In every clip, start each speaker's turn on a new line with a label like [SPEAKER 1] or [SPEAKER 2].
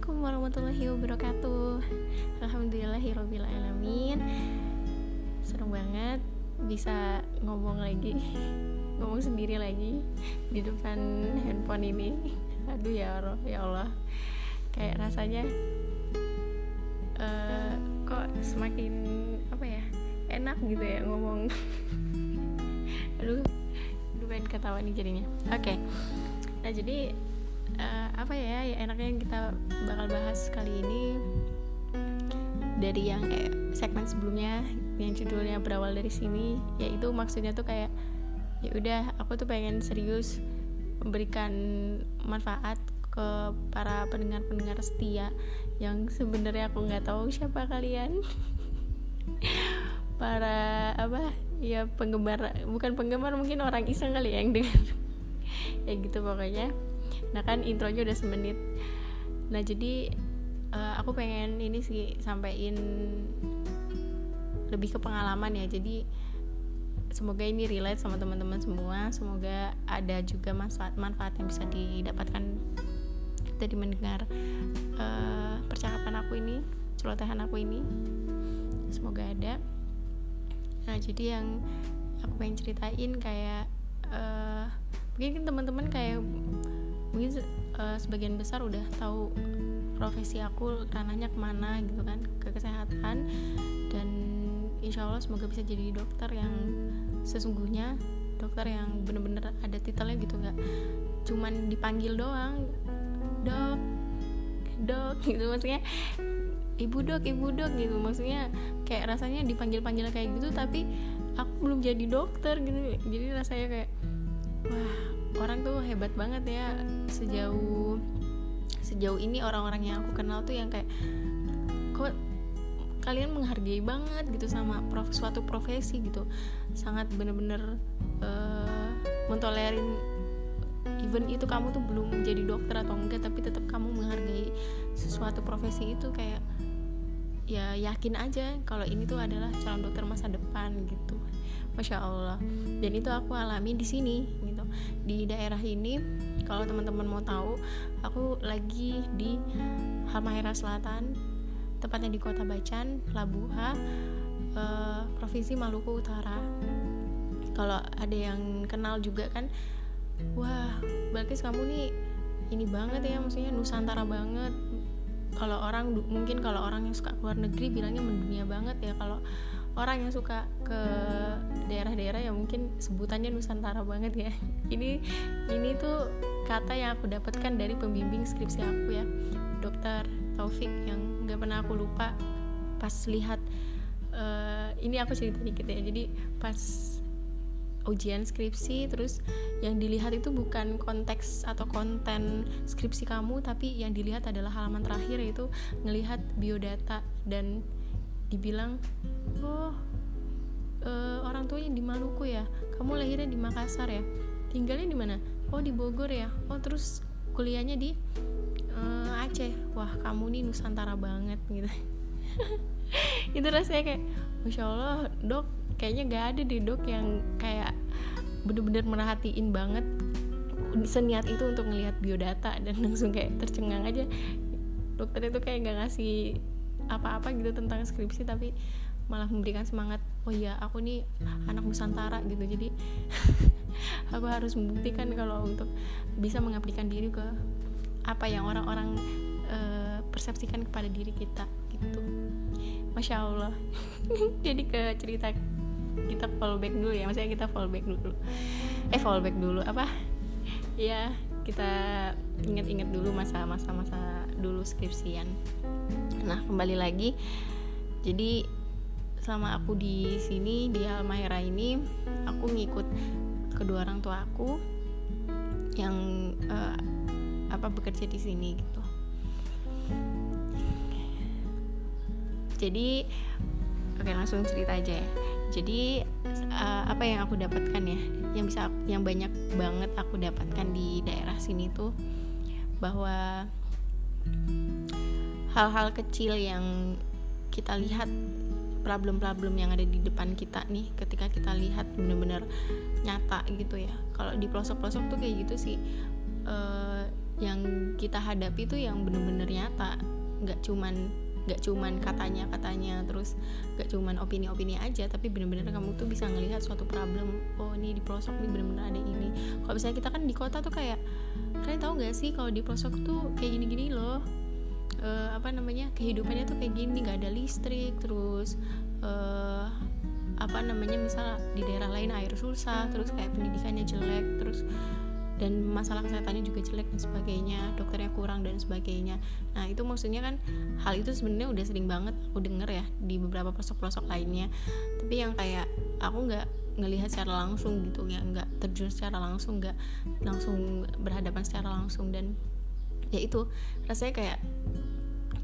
[SPEAKER 1] Assalamualaikum warahmatullahi wabarakatuh. Alhamdulillahirrabbilalamin Serem banget bisa ngomong lagi Ngomong sendiri lagi di depan handphone ini. Aduh ya Allah, ya Allah. Kayak rasanya uh, Kok semakin apa ya enak gitu ya ngomong. Aduh, aduh pengen ketawa nih jadinya. Oke, okay. nah jadi uh, apa ya ya enaknya kita bakal bahas kali ini dari yang eh, segmen sebelumnya yang judulnya berawal dari sini yaitu maksudnya tuh kayak ya udah aku tuh pengen serius memberikan manfaat ke para pendengar-pendengar setia yang sebenarnya aku nggak tahu siapa kalian. Para apa ya penggemar bukan penggemar mungkin orang iseng kali ya yang dengar. Ya gitu pokoknya nah kan intronya udah semenit. Nah jadi uh, aku pengen ini sih sampaikan lebih ke pengalaman ya. Jadi semoga ini relate sama teman-teman semua. Semoga ada juga manfaat manfaat yang bisa didapatkan dari mendengar uh, percakapan aku ini celotehan aku ini. Semoga ada. Nah jadi yang aku pengen ceritain kayak uh, mungkin teman-teman kayak mungkin uh, sebagian besar udah tahu profesi aku ranahnya ke mana gitu kan ke kesehatan. Dan insya Allah semoga bisa jadi dokter yang sesungguhnya dokter yang bener-bener ada titelnya gitu nggak cuman dipanggil doang dok dok gitu maksudnya. Ibu dok ibu dok gitu. Maksudnya kayak rasanya dipanggil panggil kayak gitu tapi aku belum jadi dokter gitu. Jadi rasanya kayak wah orang tuh hebat banget ya. Sejauh sejauh ini orang-orang yang aku kenal tuh yang kayak kok kalian menghargai banget gitu sama prof, suatu profesi gitu. Sangat bener-bener uh, mentolerin even itu kamu tuh belum jadi dokter atau enggak tapi tetap kamu menghargai sesuatu profesi itu kayak ya yakin aja kalau ini tuh adalah calon dokter masa depan gitu masya allah. Dan itu aku alami di sini gitu. Di daerah ini kalau teman-teman mau tahu aku lagi di Halmahera Selatan tepatnya di kota Bacan Labuha uh, provinsi Maluku Utara. Kalau ada yang kenal juga kan wah Balkis kamu nih ini banget ya maksudnya Nusantara banget. Kalau orang mungkin kalau orang yang suka keluar negeri bilangnya mendunia banget ya kalau orang yang suka ke daerah-daerah yang mungkin sebutannya Nusantara banget ya. Ini ini tuh kata yang aku dapatkan dari pembimbing skripsi aku ya. Dokter Taufik yang nggak pernah aku lupa pas lihat uh, ini aku cerita dikit ya. Jadi pas ujian skripsi terus yang dilihat itu bukan konteks atau konten skripsi kamu tapi yang dilihat adalah halaman terakhir yaitu ngelihat biodata dan dibilang oh uh, orang tuanya di Maluku ya kamu lahirnya di Makassar ya? Tinggalnya di mana? Oh di Bogor ya. Oh terus kuliahnya di uh, Aceh. Wah kamu nih Nusantara banget gitu. Itu rasanya kayak masya Allah dok kayaknya gak ada deh dok yang kayak bener-bener merhatiin banget seniat itu untuk ngelihat biodata. Dan langsung kayak tercengang aja. Dokter itu kayak gak ngasih apa-apa gitu tentang skripsi tapi malah memberikan semangat oh iya aku nih anak Nusantara gitu. Jadi aku harus membuktikan kalau untuk bisa mengaplikasikan diri ke apa yang orang-orang uh, persepsikan kepada diri kita gitu. Masya Allah. Jadi ke cerita kita fallback dulu ya maksudnya kita fallback dulu. Eh fallback dulu apa? Ya kita ingat-ingat dulu masa-masa masa dulu skripsian nah kembali lagi. Jadi selama aku di sini di Almahera ini aku ngikut kedua orang tua aku yang uh, apa bekerja di sini gitu. Jadi oke langsung cerita aja ya. Jadi uh, apa yang aku dapatkan ya yang bisa yang banyak banget aku dapatkan di daerah sini tuh bahwa hal-hal kecil yang kita lihat problem-problem yang ada di depan kita nih ketika kita lihat bener-bener nyata gitu ya. Kalau di pelosok-pelosok tuh kayak gitu sih. Uh, yang kita hadapi itu yang bener-bener nyata. Nggak cuman nggak cuman katanya katanya terus nggak cuman opini-opini aja tapi bener-bener kamu tuh bisa ngelihat suatu problem. Oh ini di pelosok nih bener-bener ada ini. Kalau misalnya kita kan di kota tuh kayak kalian tahu nggak sih kalau di pelosok tuh kayak gini-gini loh uh, apa namanya kehidupannya tuh kayak gini nggak ada listrik terus uh, apa namanya misal di daerah lain air susah terus kayak pendidikannya jelek terus dan masalah kesehatannya juga jelek dan sebagainya dokternya kurang dan sebagainya. Nah itu maksudnya kan hal itu sebenarnya udah sering banget aku denger ya di beberapa pelosok-pelosok lainnya. Tapi yang kayak aku nggak ngelihat secara langsung gitu ya nggak terjun secara langsung nggak langsung berhadapan secara langsung dan ya itu rasanya kayak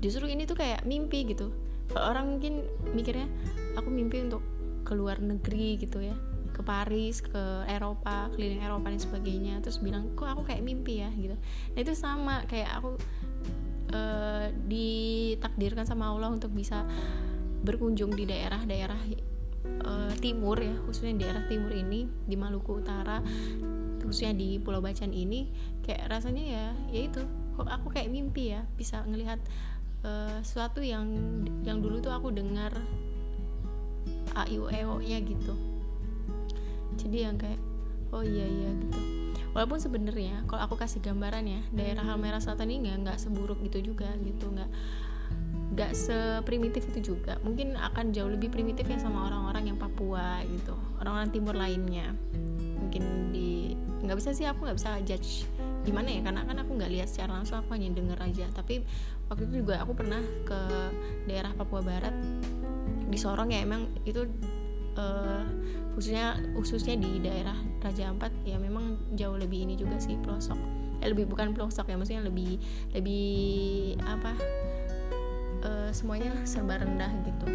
[SPEAKER 1] justru ini tuh kayak mimpi gitu. Orang mungkin mikirnya aku mimpi untuk keluar negeri gitu ya ke Paris ke Eropa keliling Eropa dan sebagainya. Terus bilang kok aku kayak mimpi ya? Gitu. Nah itu sama kayak aku uh, ditakdirkan sama Allah untuk bisa berkunjung di daerah-daerah uh, timur ya khususnya di daerah timur ini di Maluku Utara khususnya di Pulau Bacan ini. Kayak rasanya ya ya itu. kok aku kayak mimpi ya bisa ngelihat uh, sesuatu yang yang dulu tuh aku dengar a i u e o nya gitu. Jadi yang kayak oh iya iya gitu. Walaupun sebenarnya kalau aku kasih gambaran ya daerah Halmera Selatan ini nggak nggak seburuk gitu juga gitu nggak nggak seprimitif itu juga. Mungkin akan jauh lebih primitif ya sama orang-orang yang Papua gitu orang-orang timur lainnya. Mungkin di nggak bisa sih aku nggak bisa judge gimana ya karena kan aku nggak lihat secara langsung aku hanya denger aja. Tapi waktu itu juga aku pernah ke daerah Papua Barat di Sorong ya emang itu uh, khususnya khususnya di daerah Raja Ampat ya memang jauh lebih ini juga sih pelosok. Eh, lebih bukan pelosok ya maksudnya lebih lebih apa uh, semuanya serba rendah gitu.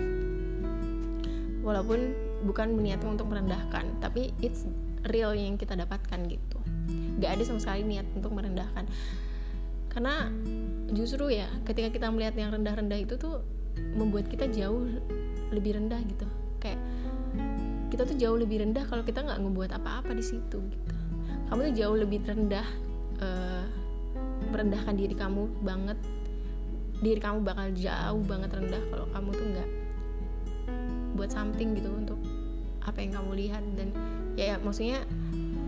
[SPEAKER 1] Walaupun bukan niatnya untuk merendahkan tapi it's real yang kita dapatkan gitu gak ada sama sekali niat untuk merendahkan. Karena justru ya ketika kita melihat yang rendah-rendah itu tuh membuat kita jauh lebih rendah gitu. Kayak kita tuh jauh lebih rendah kalau kita nggak ngebuat apa-apa di situ gitu. Kamu tuh jauh lebih rendah uh, merendahkan diri kamu banget. Diri kamu bakal jauh banget rendah kalau kamu tuh nggak buat something gitu untuk apa yang kamu lihat. Dan ya, ya maksudnya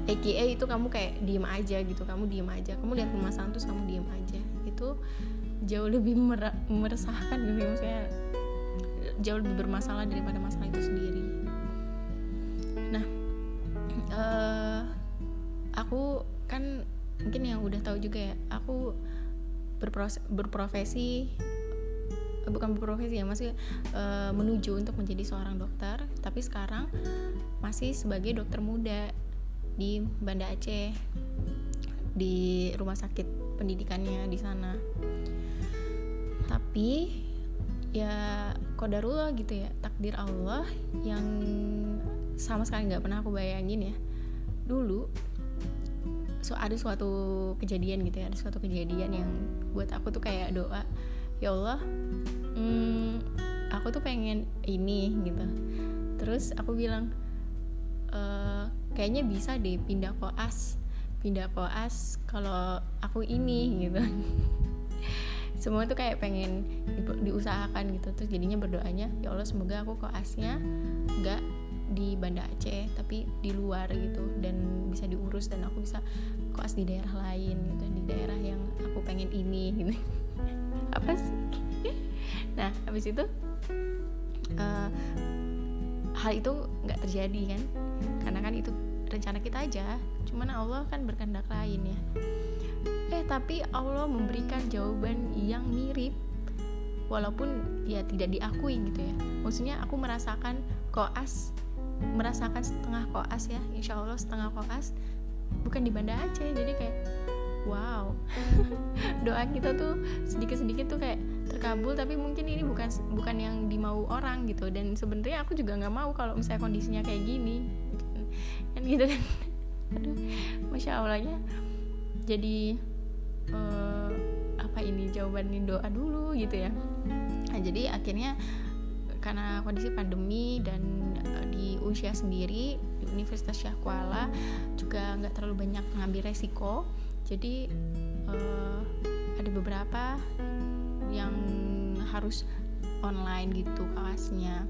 [SPEAKER 1] AKA itu kamu kayak diem aja gitu kamu diem aja. Kamu lihat permasalahan terus kamu diem aja. Itu jauh lebih meresahkan gitu maksudnya jauh lebih bermasalah daripada masalah itu sendiri. Uh, aku kan mungkin yang udah tahu juga ya aku berprofesi bukan berprofesi ya masih uh, menuju untuk menjadi seorang dokter tapi sekarang masih sebagai dokter muda di Banda Aceh di rumah sakit pendidikannya di sana. Tapi ya kodarullah gitu ya takdir Allah yang sama sekali nggak pernah aku bayangin ya. Dulu so ada suatu kejadian gitu ya ada suatu kejadian yang buat aku tuh kayak doa ya Allah hmm, aku tuh pengen ini gitu. Terus aku bilang kayaknya bisa deh pindah koas pindah koas kalau aku ini gitu. Semua tuh kayak pengen di, diusahakan gitu terus jadinya berdoanya ya Allah semoga aku koasnya nggak di Banda Aceh tapi di luar gitu. Dan bisa diurus dan aku bisa koas di daerah lain gitu di daerah yang aku pengen ini gitu. Apa sih? Nah habis itu uh, hal itu nggak terjadi kan karena kan itu rencana kita aja. Cuman Allah kan berkehendak lain ya. Eh tapi Allah memberikan jawaban yang mirip. Walaupun ya tidak diakui gitu ya. Maksudnya aku merasakan koas merasakan setengah koas ya. Insya Allah setengah koas. Bukan di Banda Aceh. Jadi kayak wow. Doa kita tuh sedikit-sedikit tuh kayak terkabul. Tapi mungkin ini bukan bukan yang dimau orang gitu. Dan sebenarnya aku juga nggak mau kalau misalnya kondisinya kayak gini kan gitu kan. Aduh masya Allahnya. Jadi uh, apa ini jawaban doa dulu gitu ya. Nah, jadi akhirnya karena kondisi pandemi dan uh, di usia sendiri di Universitas Syah Kuala juga nggak terlalu banyak mengambil resiko. Jadi uh, ada beberapa yang harus online gitu kelasnya.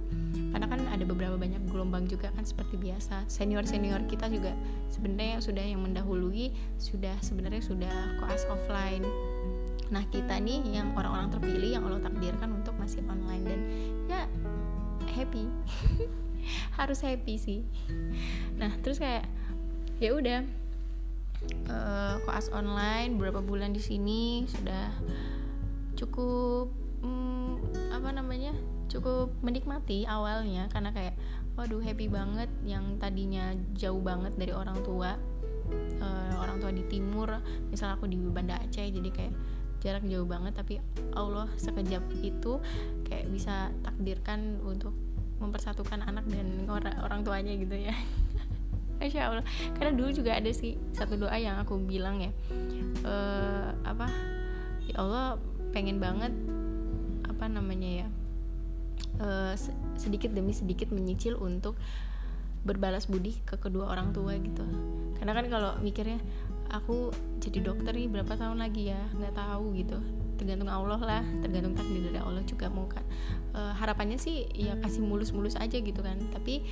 [SPEAKER 1] Karena kan ada beberapa banyak gelombang juga kan seperti biasa. Senior senior kita juga sebenarnya sudah yang mendahului sudah sebenarnya sudah koas offline. Nah kita nih yang orang-orang terpilih yang Allah takdirkan untuk masih online dan ya happy. Harus happy sih. Nah terus kayak ya udah uh, koas online beberapa bulan di sini sudah cukup apa namanya cukup menikmati awalnya karena kayak waduh happy banget yang tadinya jauh banget dari orang tua uh, orang tua di timur misal aku di Banda Aceh jadi kayak jarak jauh banget tapi Allah sekejap itu kayak bisa takdirkan untuk mempersatukan anak dan orang orang tuanya gitu ya. Masya Allah. Karena dulu juga ada sih satu doa yang aku bilang ya uh, apa ya Allah pengen banget apa namanya ya uh, sedikit demi sedikit menyicil untuk berbalas budi ke kedua orang tua gitu. Karena kan kalau mikirnya aku jadi dokter nih berapa tahun lagi ya? Nggak tahu gitu. Tergantung Allah lah tergantung takdir dari Allah juga mau kan. E, harapannya sih ya kasih mulus-mulus aja gitu kan. Tapi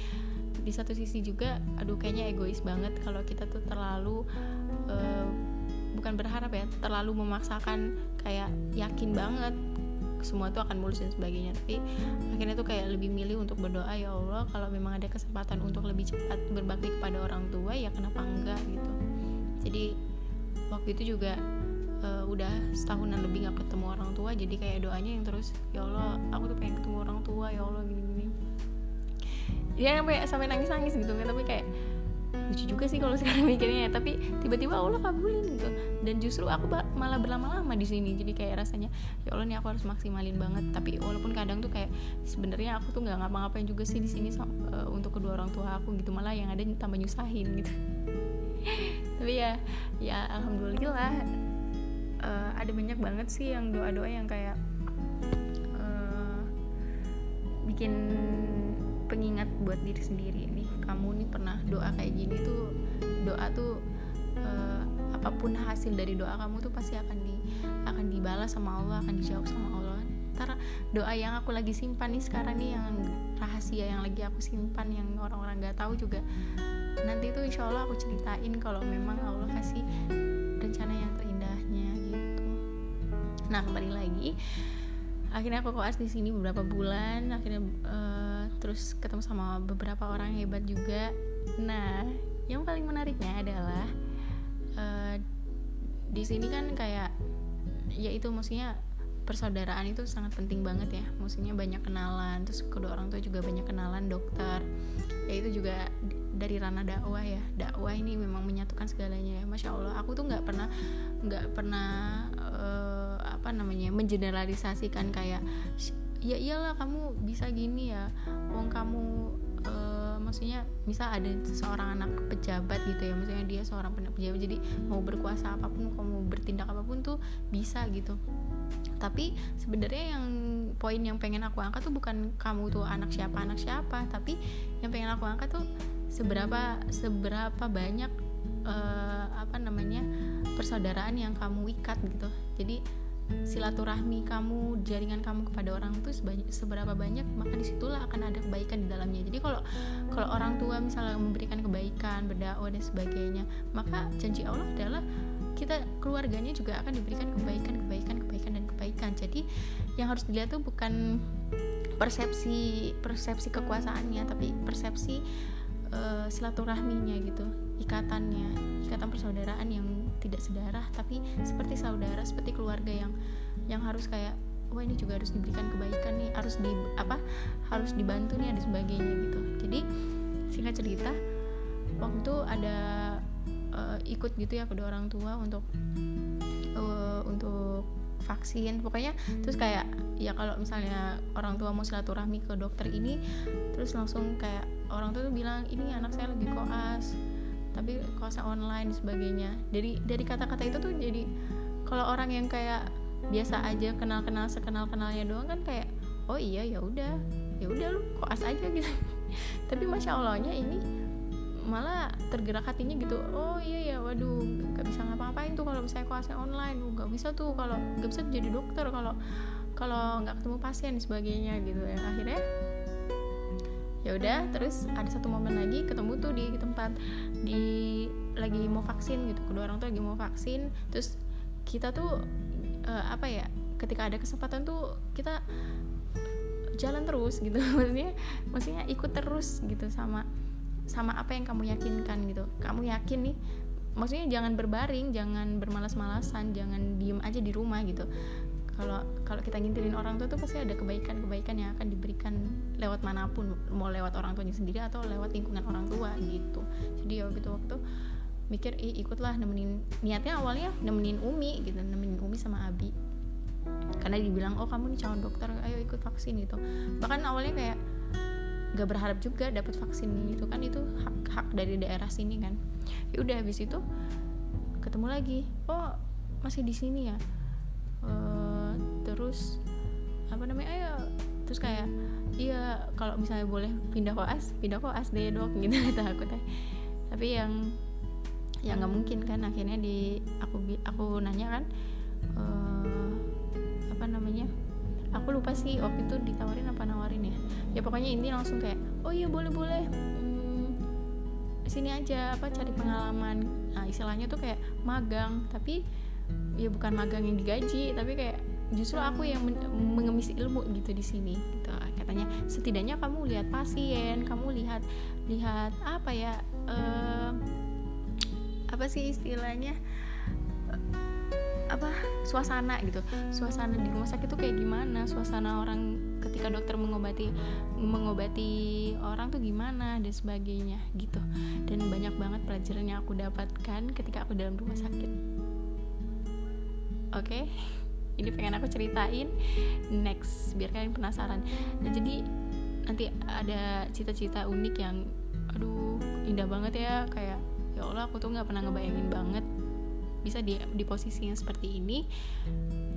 [SPEAKER 1] di satu sisi juga aduh kayaknya egois banget kalau kita tuh terlalu e, bukan berharap ya terlalu memaksakan kayak yakin banget semua tuh akan mulus dan sebagainya. Tapi akhirnya tuh kayak lebih milih untuk berdoa ya Allah kalau memang ada kesempatan untuk lebih cepat berbakti kepada orang tua ya kenapa enggak? gitu. Jadi waktu itu juga uh, udah setahunan lebih gak ketemu orang tua jadi kayak doanya yang terus ya Allah aku tuh pengen ketemu orang tua ya Allah gini gini. Ya sampai sampai nangis nangis gitu kan tapi kayak lucu juga sih kalau sekarang mikirnya ya tapi tiba-tiba Allah kabulin gitu. Dan justru aku malah berlama-lama di sini jadi kayak rasanya ya Allah nih aku harus maksimalin banget. Tapi walaupun kadang tuh kayak sebenarnya aku tuh nggak ngapa-ngapain juga sih di sini uh, untuk kedua orang tua aku gitu malah yang ada tambah nyusahin gitu. Tapi ya ya alhamdulillah. Uh, ada banyak banget sih yang doa-doa yang kayak uh, bikin pengingat buat diri sendiri nih kamu nih pernah doa kayak gini tuh doa tuh uh, apa pun hasil dari doa kamu tuh pasti akan di akan dibalas sama Allah akan dijawab sama Allah. Ntar doa yang aku lagi simpan nih sekarang nih yang rahasia yang lagi aku simpan yang orang-orang nggak tahu juga nanti tuh insya Allah aku ceritain kalau memang Allah kasih rencana yang terindahnya gitu. Nah kembali lagi. Akhirnya aku koas di sini beberapa bulan akhirnya uh, terus ketemu sama beberapa orang hebat juga. Nah yang paling menariknya adalah uh, di sini kan kayak ya itu maksudnya persaudaraan itu sangat penting banget ya. Maksudnya banyak kenalan terus kedua orang tua juga banyak kenalan dokter. Ya itu juga dari ranah dakwah ya. Dakwah ini memang menyatukan segalanya ya. Masya allah aku tuh nggak pernah nggak pernah uh, apa namanya mengeneralisasikan kayak ya iyalah kamu bisa gini ya. Wong kamu uh, maksudnya misal ada seorang anak pejabat gitu ya. Maksudnya dia seorang pejabat. Jadi mau berkuasa apa pun kamu bertindak apa pun tuh bisa gitu. Tapi sebenarnya yang poin yang pengen aku angkat tuh bukan kamu tuh anak siapa anak siapa. Tapi yang pengen aku angkat tuh seberapa seberapa banyak uh, apa namanya persaudaraan yang kamu ikat gitu. Jadi silaturahmi kamu jaringan kamu kepada orang itu seberapa banyak maka di situlah akan ada kebaikan di dalamnya. Jadi kalau kalau orang tua misalnya memberikan kebaikan berdakwah dan sebagainya maka janji Allah adalah kita keluarganya juga akan diberikan kebaikan kebaikan kebaikan dan kebaikan. Jadi yang harus dilihat tuh bukan persepsi persepsi kekuasaannya tapi persepsi uh, silaturahminya gitu ikatannya ikatan persaudaraan yang tidak sedarah tapi seperti saudara seperti keluarga yang yang harus kayak wah ini juga harus diberikan kebaikan nih harus di apa harus dibantu nih ada sebagainya gitu. Jadi singkat cerita waktu ada uh, ikut gitu ya kedua orang tua untuk uh, untuk vaksin pokoknya terus kayak ya kalau misalnya orang tua mau silaturahmi ke dokter ini terus langsung kayak orang tua tuh bilang ini anak saya lagi koas tapi koasnya online sebagainya. Dari dari kata-kata itu tuh jadi kalau orang yang kayak biasa aja kenal-kenal sekenal-kenalnya doang kan kayak oh iya ya udah ya udah lu koas aja gitu. Tapi masya allahnya ini malah tergerak hatinya gitu. Oh iya ya waduh gak bisa ngapa-ngapain tuh kalau misalnya kelasnya online. Gak bisa tuh kalau gak bisa jadi dokter kalau kalau nggak ketemu pasien sebagainya gitu ya. Akhirnya ya udah terus ada satu momen lagi ketemu tuh di tempat di lagi mau vaksin gitu. Kedua orang tuh lagi mau vaksin. Terus kita tuh uh, apa ya ketika ada kesempatan tuh kita jalan terus gitu. Maksudnya maksudnya ikut terus gitu sama sama apa yang kamu yakinkan gitu. Kamu yakin nih maksudnya jangan berbaring jangan bermalas-malasan jangan diem aja di rumah gitu kalau kalau kita ngintilin orang tua tuh pasti ada kebaikan-kebaikan yang akan diberikan lewat mana pun. Mau lewat orang tuanya sendiri atau lewat lingkungan orang tua gitu. Jadi ya gitu waktu mikir ih ikutlah nemenin niatnya awalnya nemenin Umi gitu. Nemenin Umi sama Abi. Karena dibilang oh kamu nih calon dokter ayo ikut vaksin gitu. Bahkan awalnya kayak gak berharap juga dapat vaksin itu kan. Itu hak hak dari daerah sini kan. Ya udah habis itu ketemu lagi oh masih di sini ya uh, terus apa namanya ayo. Terus kayak iya kalau misalnya boleh pindah koas pindah koas deh dok gitu. Kata aku teh tapi yang yang nggak mungkin kan akhirnya di aku aku nanya kan uh, apa namanya aku lupa sih waktu itu ditawarin apa nawarin ya. Ya pokoknya ini langsung kayak oh iya boleh boleh. Hmm, sini aja apa cari pengalaman. Nah istilahnya tuh kayak magang tapi ya bukan magang yang digaji tapi kayak justru aku yang men mengemis ilmu gitu di sini gitu. Katanya setidaknya kamu lihat pasien kamu lihat lihat apa ya uh, apa sih istilahnya apa suasana gitu. Suasana di rumah sakit itu kayak gimana? Suasana orang ketika dokter mengobati mengobati orang tuh gimana dan sebagainya gitu. Dan banyak banget pelajaran yang aku dapatkan ketika aku dalam rumah sakit oke okay? ini pengen aku ceritain next biar kalian penasaran. Dan jadi nanti ada cita-cita unik yang aduh indah banget ya. Kayak ya Allah aku tuh nggak pernah ngebayangin banget bisa di di posisi seperti ini.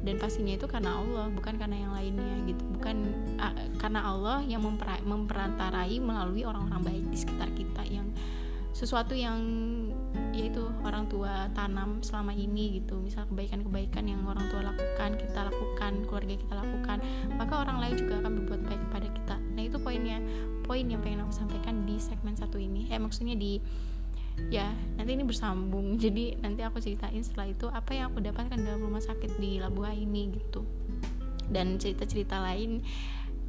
[SPEAKER 1] Dan pastinya itu karena Allah bukan karena yang lainnya gitu. Bukan uh, karena Allah yang memper, memperantarai melalui orang-orang baik di sekitar kita yang sesuatu yang orang tua tanam selama ini gitu. Misal kebaikan-kebaikan yang orang tua lakukan kita lakukan keluarga kita lakukan maka orang lain juga akan berbuat baik kepada kita. Nah itu poinnya poin yang pengen aku sampaikan di segmen satu ini. Eh maksudnya di ya nanti ini bersambung. Jadi nanti aku ceritain setelah itu apa yang aku dapatkan dalam rumah sakit di Labuha ini gitu. Dan cerita-cerita lain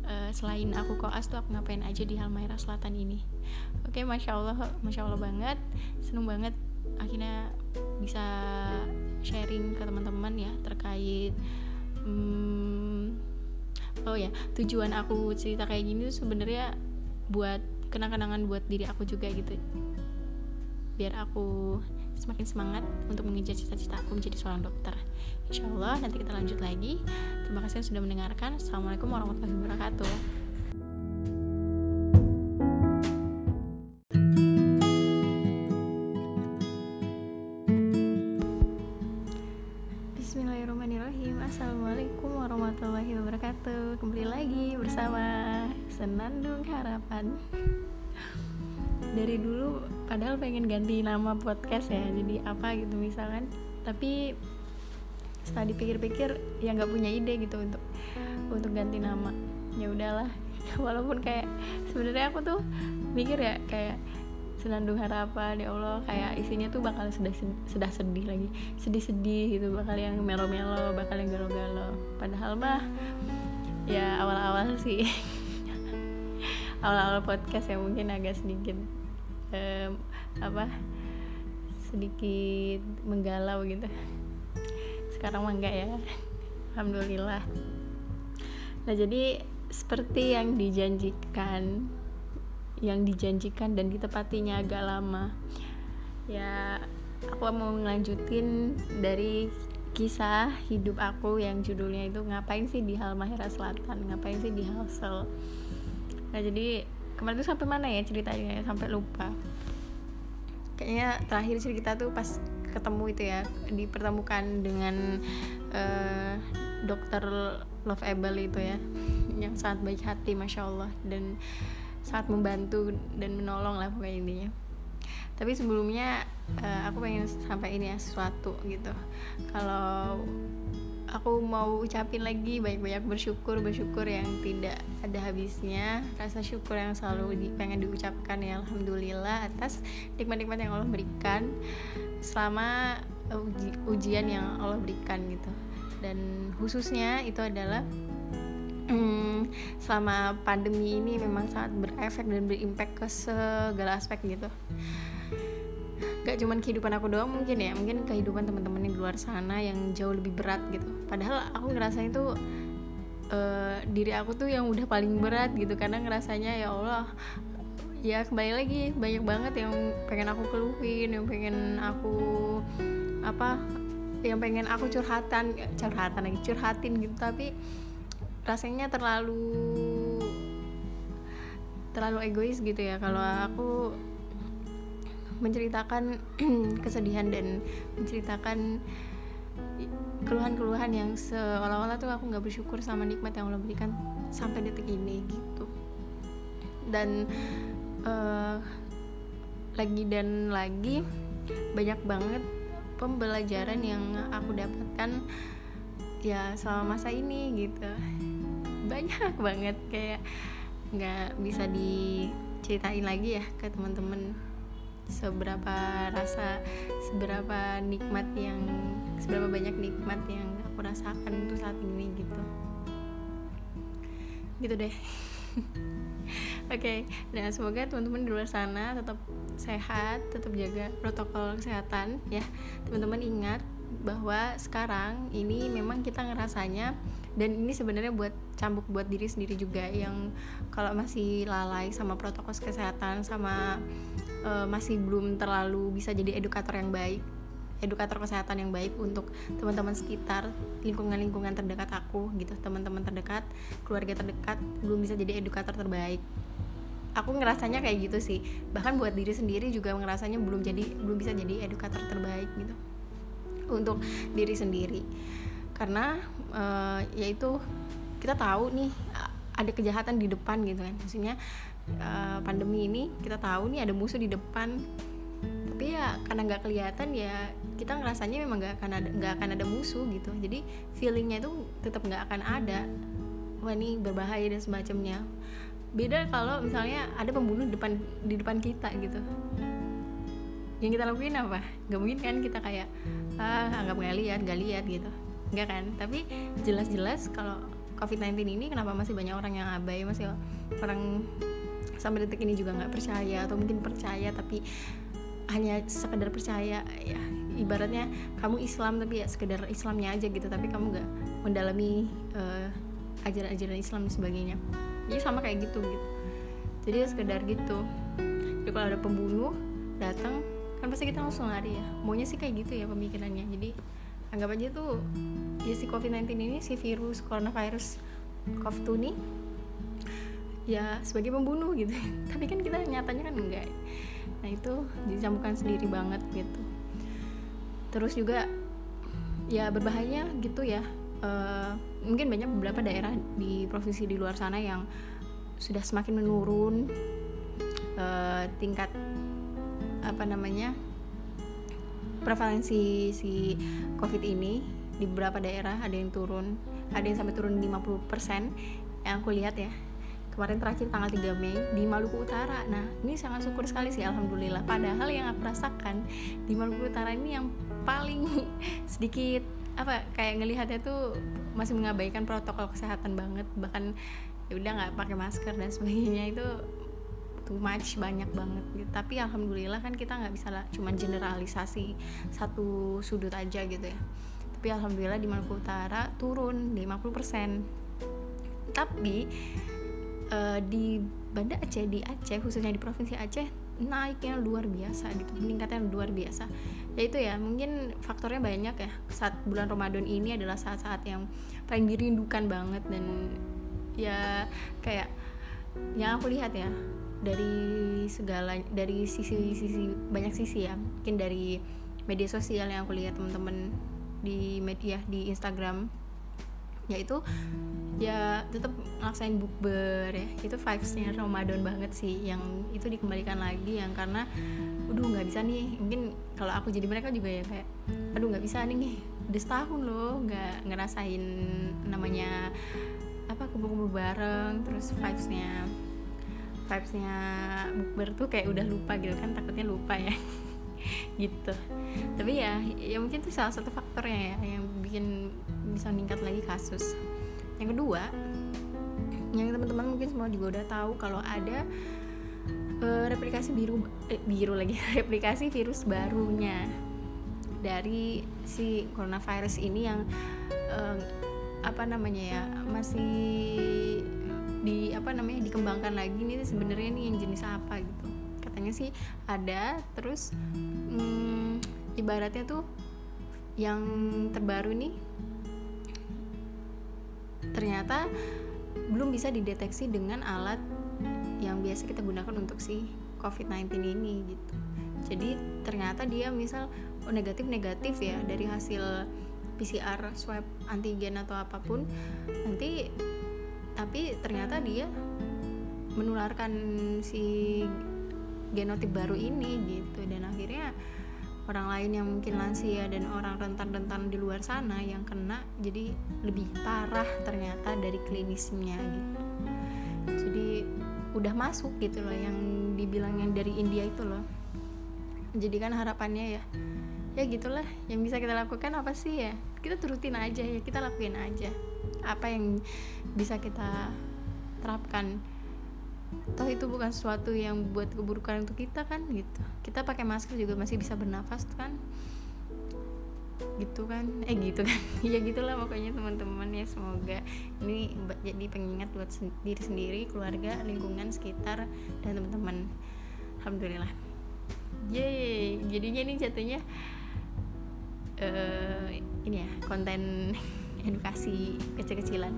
[SPEAKER 1] uh, selain aku koas tuh aku ngapain aja di Halmahera Selatan ini. Oke masya Allah masya Allah banget. Seneng banget akhirnya bisa sharing ke teman-teman ya terkait hmm, oh ya tujuan aku cerita kayak gini tuh sebenarnya buat kenang-kenangan buat diri aku juga gitu biar aku semakin semangat untuk mengejar cita-cita aku menjadi seorang dokter. Insya Allah nanti kita lanjut lagi. Terima kasih yang sudah mendengarkan. Assalamualaikum warahmatullahi wabarakatuh. Wabarakatuh. Kembali lagi bersama Senandung Harapan. Dari dulu padahal pengen ganti nama podcast ya jadi apa gitu misalkan. Tapi setelah dipikir-pikir ya nggak punya ide gitu untuk untuk ganti nama. Ya udahlah. Walaupun kayak sebenarnya aku tuh mikir ya kayak senandung harapan ya Allah kayak isinya tuh bakal sedih sedih sedih lagi. Sedih sedih gitu bakal yang melo melo bakal yang galau galau padahal mah ya awal awal sih. Awal awal podcast yang mungkin agak sedikit um, apa sedikit menggalau gitu. Sekarang mah enggak ya. Alhamdulillah. Nah jadi seperti yang dijanjikan yang dijanjikan dan ditepatinya agak lama. Ya aku mau ngelanjutin dari kisah hidup aku yang judulnya itu ngapain sih di Halmahera Selatan? Ngapain sih di Halsel nah jadi kemarin tuh sampai mana ya ceritanya sampai lupa. Kayaknya terakhir cerita tuh pas ketemu itu ya dipertemukan dengan uh, dokter Love itu ya yang sangat baik hati masya Allah. Dan sangat membantu dan menolong lah pokoknya intinya. Tapi sebelumnya uh, aku pengen sampai ini ya sesuatu gitu. Kalau aku mau ucapin lagi banyak-banyak bersyukur bersyukur yang tidak ada habisnya. Rasa syukur yang selalu di, pengen diucapkan ya alhamdulillah atas nikmat-nikmat yang Allah berikan selama uh, uji, ujian yang Allah berikan gitu. Dan khususnya itu adalah hmm, selama pandemi ini memang sangat berefek dan berimpact ke segala aspek gitu. Gak cuman kehidupan aku doang mungkin ya mungkin kehidupan teman-teman di luar sana yang jauh lebih berat gitu. Padahal aku ngerasa itu uh, diri aku tuh yang udah paling berat gitu karena ngerasanya ya Allah ya kembali lagi banyak banget yang pengen aku keluhin yang pengen aku apa yang pengen aku curhatan curhatan lagi curhatin gitu. Tapi rasanya terlalu terlalu egois gitu ya. Kalau aku menceritakan kesedihan dan menceritakan keluhan-keluhan yang seolah-olah tuh aku nggak bersyukur sama nikmat yang Allah berikan sampai detik ini gitu. Dan uh, lagi dan lagi banyak banget pembelajaran yang aku dapatkan ya selama masa ini gitu banyak banget kayak nggak bisa diceritain lagi ya ke teman-teman. Seberapa rasa seberapa nikmat yang seberapa banyak nikmat yang aku rasakan untuk saat ini gitu. Gitu deh. Oke okay. dan semoga teman-teman di luar sana tetap sehat tetap jaga protokol kesehatan ya. Teman-teman ingat bahwa sekarang ini memang kita ngerasanya dan ini sebenarnya buat cambuk buat diri sendiri juga yang kalau masih lalai sama protokol kesehatan sama uh, masih belum terlalu bisa jadi edukator yang baik edukator kesehatan yang baik untuk teman-teman sekitar lingkungan-lingkungan terdekat aku gitu teman-teman terdekat keluarga terdekat belum bisa jadi edukator terbaik. Aku ngerasanya kayak gitu sih. Bahkan buat diri sendiri juga ngerasanya belum jadi belum bisa jadi edukator terbaik gitu. Untuk diri sendiri karena uh, yaitu kita tahu nih ada kejahatan di depan gitu kan. Maksudnya uh, pandemi ini kita tahu nih ada musuh di depan. Tapi ya karena nggak kelihatan ya kita ngerasanya memang nggak akan ada nggak akan ada musuh gitu. Jadi feelingnya itu tetap nggak akan ada. Wah ini berbahaya dan semacamnya. Beda kalau misalnya ada pembunuh di depan di depan kita gitu. Yang kita lakuin apa? Nggak mungkin kan kita kayak ah anggap nggak lihat nggak lihat gitu enggak kan? Tapi jelas-jelas kalau COVID-19 ini kenapa masih banyak orang yang abai? Masih orang sampai detik ini juga nggak percaya atau mungkin percaya tapi hanya sekedar percaya ya ibaratnya kamu Islam tapi ya sekedar Islamnya aja gitu tapi kamu nggak mendalami uh, ajaran-ajaran Islam dan sebagainya. Jadi sama kayak gitu gitu. Jadi ya sekedar gitu. Jadi kalau ada pembunuh datang kan pasti kita langsung lari ya. Maunya sih kayak gitu ya pemikirannya. Jadi anggap aja tuh ya si COVID-19 ini si virus coronavirus COVID-2 ini ya sebagai pembunuh gitu. Tapi kan kita nyatanya kan enggak. Nah itu dicampukan sendiri banget gitu. Terus juga ya berbahaya gitu ya. Uh, mungkin banyak beberapa daerah di provinsi di luar sana yang sudah semakin menurun uh, tingkat apa namanya prevalensi si covid ini di beberapa daerah ada yang turun ada yang sampai turun 50% yang aku lihat ya. Kemarin terakhir tanggal 3 Mei di Maluku Utara. Nah ini sangat syukur sekali sih Alhamdulillah. Padahal yang aku rasakan di Maluku Utara ini yang paling sedikit apa kayak ngelihatnya tuh masih mengabaikan protokol kesehatan banget. Bahkan ya udah nggak pakai masker dan sebagainya. Itu too much banyak banget gitu. Tapi alhamdulillah kan kita nggak bisa lah cuma generalisasi satu sudut aja gitu ya. Tapi alhamdulillah di Maluku Utara turun 50% tapi uh, di Banda Aceh di Aceh khususnya di provinsi Aceh naiknya luar biasa gitu meningkatnya luar biasa. Ya itu ya mungkin faktornya banyak ya. Saat bulan Ramadan ini adalah saat-saat yang paling dirindukan banget dan ya kayak yang aku lihat ya dari segala dari sisi sisi banyak sisi ya. Mungkin dari media sosial yang aku lihat teman-teman di media di Instagram. Yaitu ya tetap ngaksain bukber ya. Itu vibesnya Ramadan banget sih yang itu dikembalikan lagi yang karena udah nggak bisa nih. Mungkin kalau aku jadi mereka juga ya kayak aduh nggak bisa nih udah setahun loh nggak ngerasain namanya apa kumpul-kumpul bareng terus vibesnya vibesnya bukber tuh kayak udah lupa gitu kan takutnya lupa ya. Gitu. Tapi ya ya mungkin itu salah satu faktornya ya yang bikin bisa meningkat lagi kasus. Yang kedua yang teman-teman mungkin semua juga udah tahu kalau ada uh, replikasi biru eh, biru lagi replikasi virus barunya dari si coronavirus ini yang uh, apa namanya ya masih di apa namanya dikembangkan lagi nih sebenarnya nih yang jenis apa gitu katanya sih ada terus hmm, ibaratnya tuh yang terbaru nih ternyata belum bisa dideteksi dengan alat yang biasa kita gunakan untuk si COVID-19 ini gitu. Jadi ternyata dia misal oh negatif negatif ya dari hasil PCR swab antigen atau apa pun nanti tapi ternyata dia menularkan si genotip baru ini gitu. Dan akhirnya orang lain yang mungkin lansia dan orang rentan-rentan di luar sana yang kena jadi lebih parah ternyata dari klinisnya gitu. Jadi udah masuk gitu loh yang dibilang yang dari India itu loh. Jadi kan harapannya ya ya gitulah yang bisa kita lakukan apa sih ya? Kita turutin aja ya kita lakuin aja apa yang bisa kita terapkan. Toh itu bukan sesuatu yang buat keburukan untuk kita kan gitu. Kita pakai masker juga masih bisa bernafas kan. Gitu kan. Eh gitu kan. Ya gitulah pokoknya teman-teman. Ya semoga ini jadi pengingat buat diri sendiri keluarga lingkungan sekitar dan teman-teman. Alhamdulillah. Yeay. Jadinya ini jatuhnya uh, ini ya konten edukasi kecil-kecilan.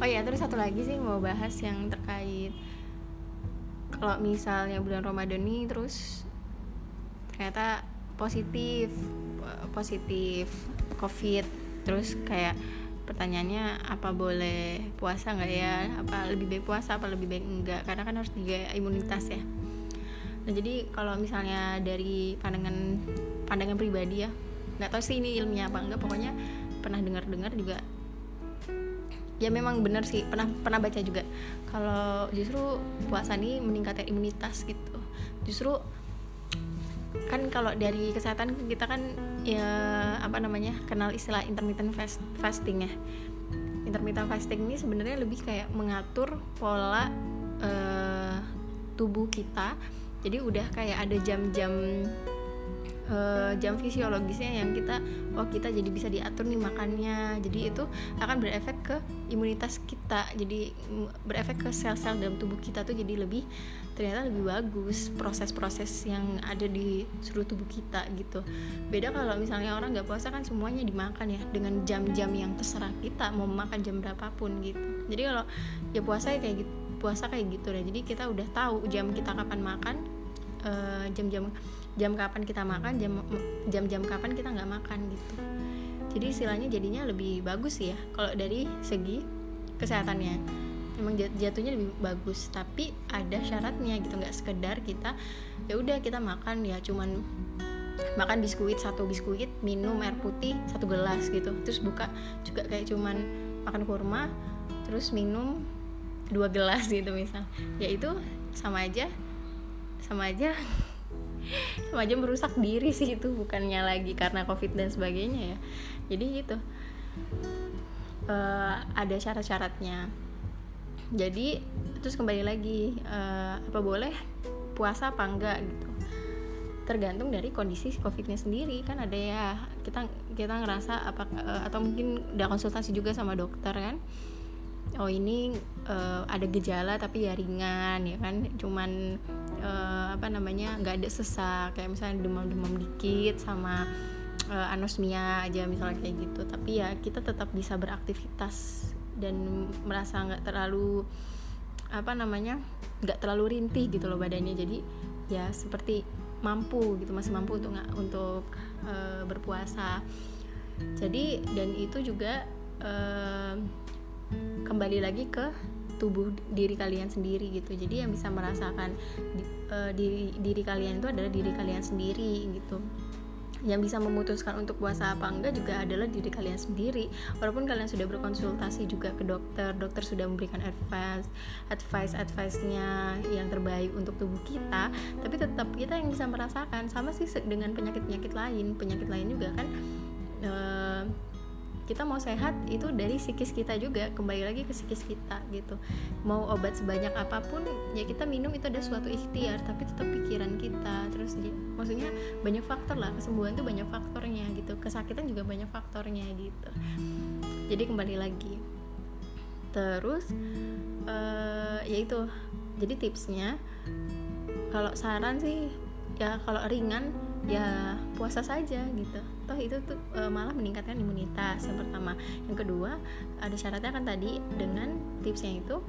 [SPEAKER 1] Oh ya terus satu lagi sih mau bahas yang terkait kalau misalnya bulan Ramadan nih terus ternyata positif positif covid. Terus kayak pertanyaannya apa boleh puasa nggak ya? Apa lebih baik puasa apa lebih baik enggak karena kan harus dijaga imunitas ya. Nah jadi kalau misalnya dari pandangan pandangan pribadi ya nggak tahu sih ini ilmiah apa enggak pokoknya pernah dengar-dengar juga. Ya memang benar sih pernah pernah baca juga. Kalau justru puasa ini meningkatkan imunitas gitu. Justru kan kalau dari kesehatan kita kan ya apa namanya kenal istilah intermittent fast, fasting ya. Intermittent fasting ini sebenarnya lebih kayak mengatur pola uh, tubuh kita. Jadi udah kayak ada jam-jam uh, jam fisiologisnya yang kita oh kita jadi bisa diatur nih makannya. Jadi itu akan berefek ke imunitas kita. Jadi berefek ke sel-sel dalam tubuh kita tuh jadi lebih ternyata lebih bagus proses-proses yang ada di seluruh tubuh kita gitu. Beda kalau misalnya orang nggak puasa kan semuanya dimakan ya dengan jam-jam yang terserah kita mau makan jam berapapun gitu. Jadi kalau ya puasa ya kayak gitu puasa kayak gitu deh. Jadi kita udah tahu jam kita kapan makan eh, jam-jam uh, jam kapan kita makan jam jam-jam kapan kita nggak makan gitu. Jadi istilahnya jadinya lebih bagus ya kalau dari segi kesehatannya. Emang jatuhnya lebih bagus tapi ada syaratnya gitu nggak sekedar kita ya udah kita makan ya cuman makan biskuit satu biskuit minum air putih satu gelas gitu. Terus buka juga kayak cuman makan kurma terus minum dua gelas gitu misal. Ya itu sama aja sama aja aja merusak diri sih itu bukannya lagi karena covid dan sebagainya ya. Jadi gitu. Uh, ada syarat-syaratnya. Jadi terus kembali lagi uh, apa boleh puasa apa enggak gitu. Tergantung dari kondisi covidnya sendiri. Kan ada ya kita kita ngerasa apa uh, atau mungkin udah konsultasi juga sama dokter kan. Oh ini uh, ada gejala tapi ya ringan ya kan. Cuman uh, apa namanya nggak ada sesak kayak misalnya demam-demam dikit sama uh, anosmia aja misalnya kayak gitu. Tapi ya kita tetap bisa beraktivitas dan merasa nggak terlalu apa namanya nggak terlalu rintih gitu loh badannya. Jadi ya seperti mampu gitu masih mampu untuk untuk uh, berpuasa. Jadi dan itu juga uh, kembali lagi ke tubuh diri kalian sendiri gitu. Jadi yang bisa merasakan diri diri kalian itu adalah diri kalian sendiri gitu. Yang bisa memutuskan untuk puasa apa enggak juga adalah diri kalian sendiri. Walaupun kalian sudah berkonsultasi juga ke dokter dokter sudah memberikan advice advice advice nya yang terbaik untuk tubuh kita tapi tetap kita yang bisa merasakan. Sama sih dengan penyakit penyakit lain. Penyakit lain juga kan uh, kita mau sehat itu dari psikis kita juga. Kembali lagi ke psikis kita gitu. Mau obat sebanyak apa pun ya kita minum itu ada suatu ikhtiar tapi tetap pikiran kita. Terus ya, maksudnya banyak faktor lah kesembuhan tuh banyak faktornya gitu. Kesakitan juga banyak faktornya gitu. Jadi kembali lagi. Terus uh, ya itu. Jadi tipsnya kalau saran sih ya kalau ringan ya puasa saja gitu. Toh itu tuh e, malah meningkatkan imunitas yang pertama. Yang kedua ada syaratnya kan tadi dengan tipsnya itu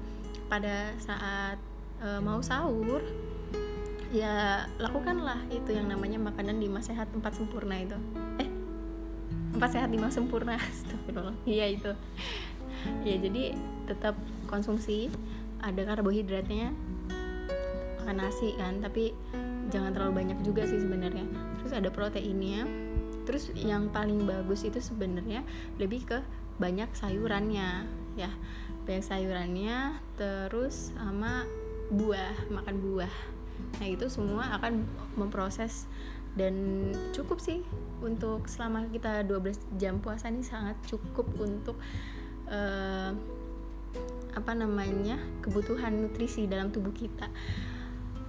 [SPEAKER 1] pada saat e, mau sahur ya lakukanlah itu yang namanya makanan lima sehat empat sempurna itu. Eh empat sehat lima sempurna. Iya itu. Ya jadi tetap konsumsi ada karbohidratnya makan nasi kan tapi jangan terlalu banyak juga sih sebenarnya terus ada proteinnya. Terus yang paling bagus itu sebenarnya lebih ke banyak sayurannya ya. Banyak sayurannya terus sama buah makan buah. Nah itu semua akan memproses. Dan cukup sih untuk selama kita 12 jam puasa ini sangat cukup untuk uh, apa namanya kebutuhan nutrisi dalam tubuh kita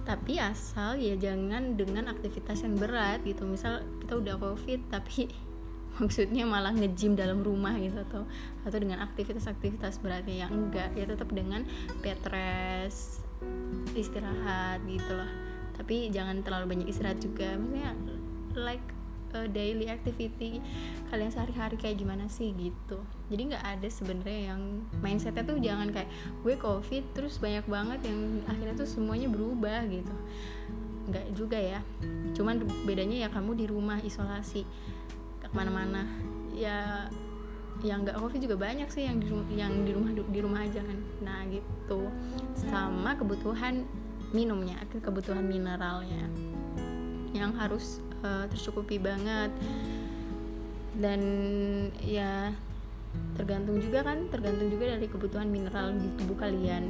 [SPEAKER 1] tapi asal ya jangan dengan aktivitas yang berat gitu. Misal kita udah covid tapi maksudnya malah ngejim dalam rumah gitu atau atau dengan aktivitas-aktivitas beratnya yang enggak ya tetap dengan bed rest istirahat gitu loh. Tapi jangan terlalu banyak istirahat juga. Maksudnya like uh, daily activity kalian sehari-hari kayak gimana sih gitu. Jadi nggak ada sebenarnya yang mindsetnya tuh jangan kayak gue covid terus banyak banget yang akhirnya tuh semuanya berubah gitu. Nggak juga ya. Cuman bedanya ya kamu di rumah isolasi ke ke mana-mana ya yang nggak covid juga banyak sih yang di rumah yang di rumah di rumah aja kan. Nah gitu. Sama kebutuhan minumnya kebutuhan mineralnya. Yang harus uh, tercukupi banget. Dan ya tergantung juga kan tergantung juga dari kebutuhan mineral di tubuh kalian.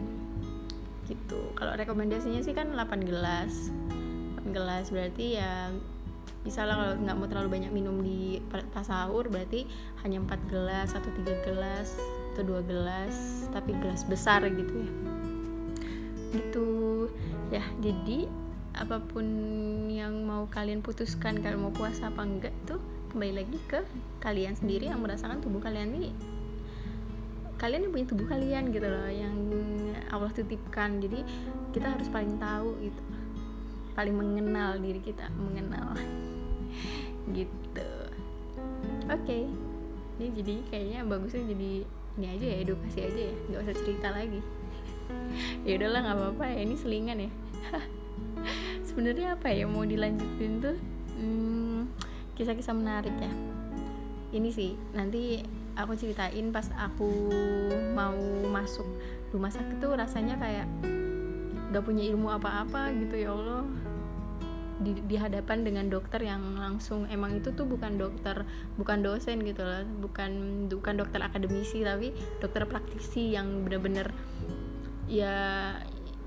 [SPEAKER 1] Gitu. Kalau rekomendasinya sih kan 8 gelas. 8 gelas berarti ya bisa lah kalau nggak mau terlalu banyak minum di pas sahur berarti hanya 4 gelas atau tiga gelas atau dua gelas tapi gelas besar gitu ya. Gitu. Ya jadi apa pun yang mau kalian putuskan kalian mau puasa apa enggak tuh kembali lagi ke kalian sendiri yang merasakan tubuh kalian ini kalian yang punya tubuh kalian gitu loh yang Allah titipkan. Jadi kita harus paling tahu gitu paling mengenal diri kita mengenal. Gitu. Oke. Okay. ini jadi kayaknya bagusnya jadi ini aja ya edukasi aja ya. Nggak usah cerita lagi. Ya udahlah nggak apa-apa ya ini selingan ya sebenarnya apa ya mau dilanjutin tuh? Hmm, kisah-kisah menarik ya. Ini sih nanti aku ceritain pas aku mau masuk rumah sakit tuh rasanya kayak gak punya ilmu apa-apa gitu ya Allah. Di, di hadapan dengan dokter yang langsung emang itu tuh bukan dokter bukan dosen gitu loh bukan bukan dokter akademisi tapi dokter praktisi yang bener-bener ya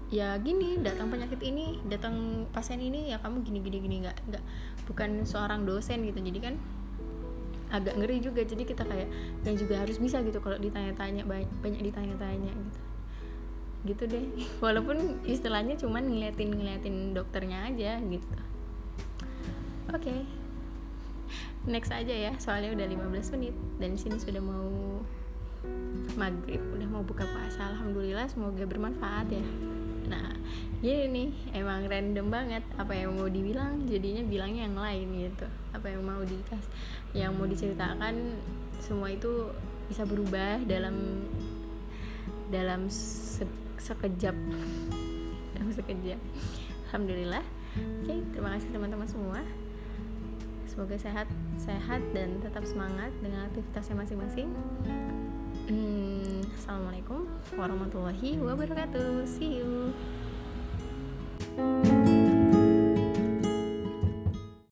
[SPEAKER 1] ya gini datang penyakit ini datang pasien ini ya kamu gini gini gini nggak nggak bukan seorang dosen gitu. Jadi kan agak ngeri juga. Jadi kita kayak yang juga harus bisa gitu kalau ditanya-tanya banyak, banyak ditanya-tanya gitu. Gitu deh. Walaupun istilahnya cuman ngeliatin ngeliatin dokternya aja gitu. Oke. Okay. next aja ya soalnya udah 15 menit dan sini sudah mau maghrib udah mau buka puasa. Alhamdulillah semoga bermanfaat ya nah gini nih emang random banget apa yang mau dibilang jadinya bilangnya yang lain gitu. Apa yang mau dikas yang mau diceritakan semua itu bisa berubah dalam dalam se sekejap. Dalam sekejap. Alhamdulillah. Oke terima kasih teman-teman semua. Semoga sehat sehat dan tetap semangat dengan aktivitasnya masing-masing hmm, assalamualaikum warahmatullahi wabarakatuh. See you